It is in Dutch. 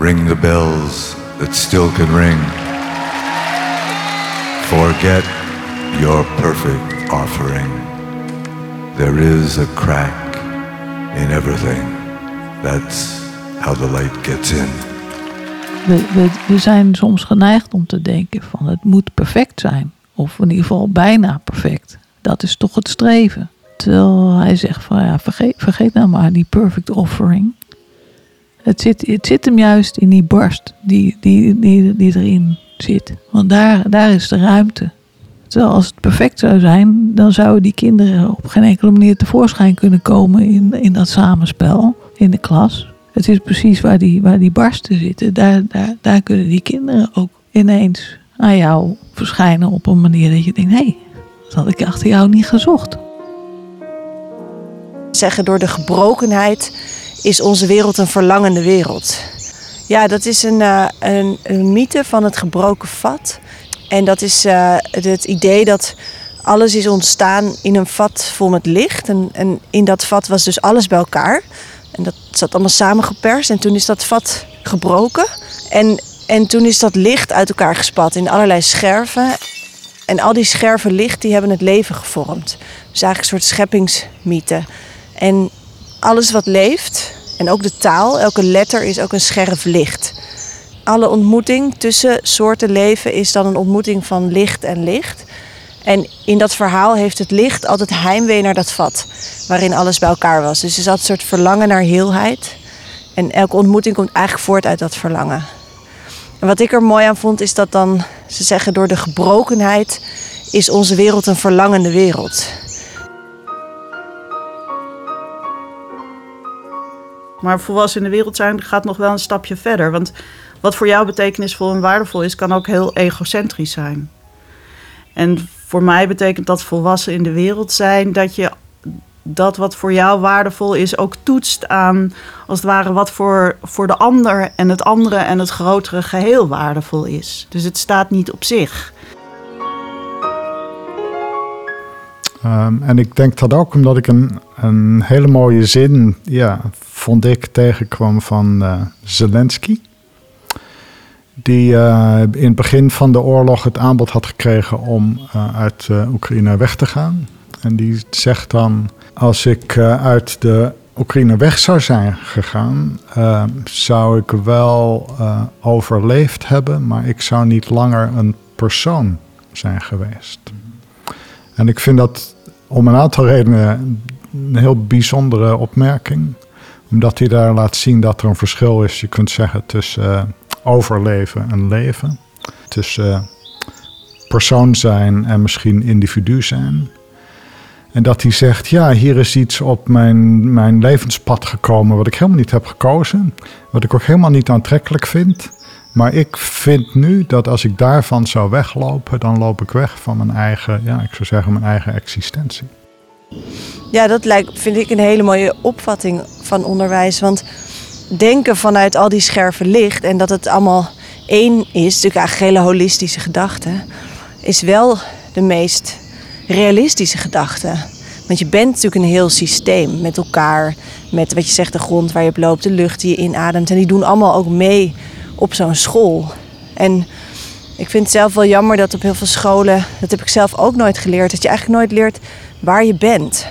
ring the bells that still can ring. Forget your perfect offering. There is a crack in everything. That's how the light gets in. We, zijn soms geneigd om te denken van het moet perfect zijn. Of in ieder geval bijna perfect. Dat is toch het streven. Terwijl hij zegt van ja, vergeet, vergeet nou maar die perfect offering. Het zit, het zit hem juist in die barst die, die, die, die erin zit. Want daar, daar is de ruimte. Terwijl als het perfect zou zijn, dan zouden die kinderen op geen enkele manier tevoorschijn kunnen komen in, in dat samenspel in de klas. Het is precies waar die, waar die barsten zitten. Daar, daar, daar kunnen die kinderen ook ineens aan jou verschijnen op een manier dat je denkt: hé, hey, dat had ik achter jou niet gezocht. Zeggen door de gebrokenheid is onze wereld een verlangende wereld. Ja, dat is een, uh, een, mythe van het gebroken vat. En dat is uh, het idee dat alles is ontstaan in een vat vol met licht. En, en in dat vat was dus alles bij elkaar. En dat zat allemaal samengeperst. En toen is dat vat gebroken. En, en toen is dat licht uit elkaar gespat in allerlei scherven. En al die scherven licht die hebben het leven gevormd. Dus eigenlijk een soort scheppingsmythe. En alles wat leeft, en ook de taal, elke letter is ook een scherf licht. Alle ontmoeting tussen soorten leven is dan een ontmoeting van licht en licht. En in dat verhaal heeft het licht altijd heimwee naar dat vat waarin alles bij elkaar was. Dus er zat een soort verlangen naar heelheid. En elke ontmoeting komt eigenlijk voort uit dat verlangen. En wat ik er mooi aan vond is dat dan, ze zeggen, door de gebrokenheid is onze wereld een verlangende wereld. Maar volwassen in de wereld zijn gaat nog wel een stapje verder. Want wat voor jou betekenisvol en waardevol is, kan ook heel egocentrisch zijn. En voor mij betekent dat volwassen in de wereld zijn dat je dat wat voor jou waardevol is ook toetst aan, als het ware, wat voor, voor de ander en het andere en het grotere geheel waardevol is. Dus het staat niet op zich. Um, en ik denk dat ook omdat ik een, een hele mooie zin, ja, vond ik, tegenkwam van uh, Zelensky. Die uh, in het begin van de oorlog het aanbod had gekregen om uh, uit Oekraïne weg te gaan. En die zegt dan: Als ik uit de Oekraïne weg zou zijn gegaan, zou ik wel overleefd hebben, maar ik zou niet langer een persoon zijn geweest. En ik vind dat om een aantal redenen een heel bijzondere opmerking. Omdat hij daar laat zien dat er een verschil is, je kunt zeggen, tussen uh, overleven en leven. Tussen uh, persoon zijn en misschien individu zijn. En dat hij zegt, ja, hier is iets op mijn, mijn levenspad gekomen wat ik helemaal niet heb gekozen. Wat ik ook helemaal niet aantrekkelijk vind. Maar ik vind nu dat als ik daarvan zou weglopen, dan loop ik weg van mijn eigen, ja, ik zou zeggen, mijn eigen existentie. Ja, dat lijkt, vind ik een hele mooie opvatting van onderwijs. Want denken vanuit al die scherven licht en dat het allemaal één is, natuurlijk eigenlijk hele holistische gedachte, is wel de meest realistische gedachte. Want je bent natuurlijk een heel systeem met elkaar, met wat je zegt, de grond waar je op loopt, de lucht die je inademt. En die doen allemaal ook mee op zo'n school. En ik vind het zelf wel jammer dat op heel veel scholen, dat heb ik zelf ook nooit geleerd, dat je eigenlijk nooit leert waar je bent.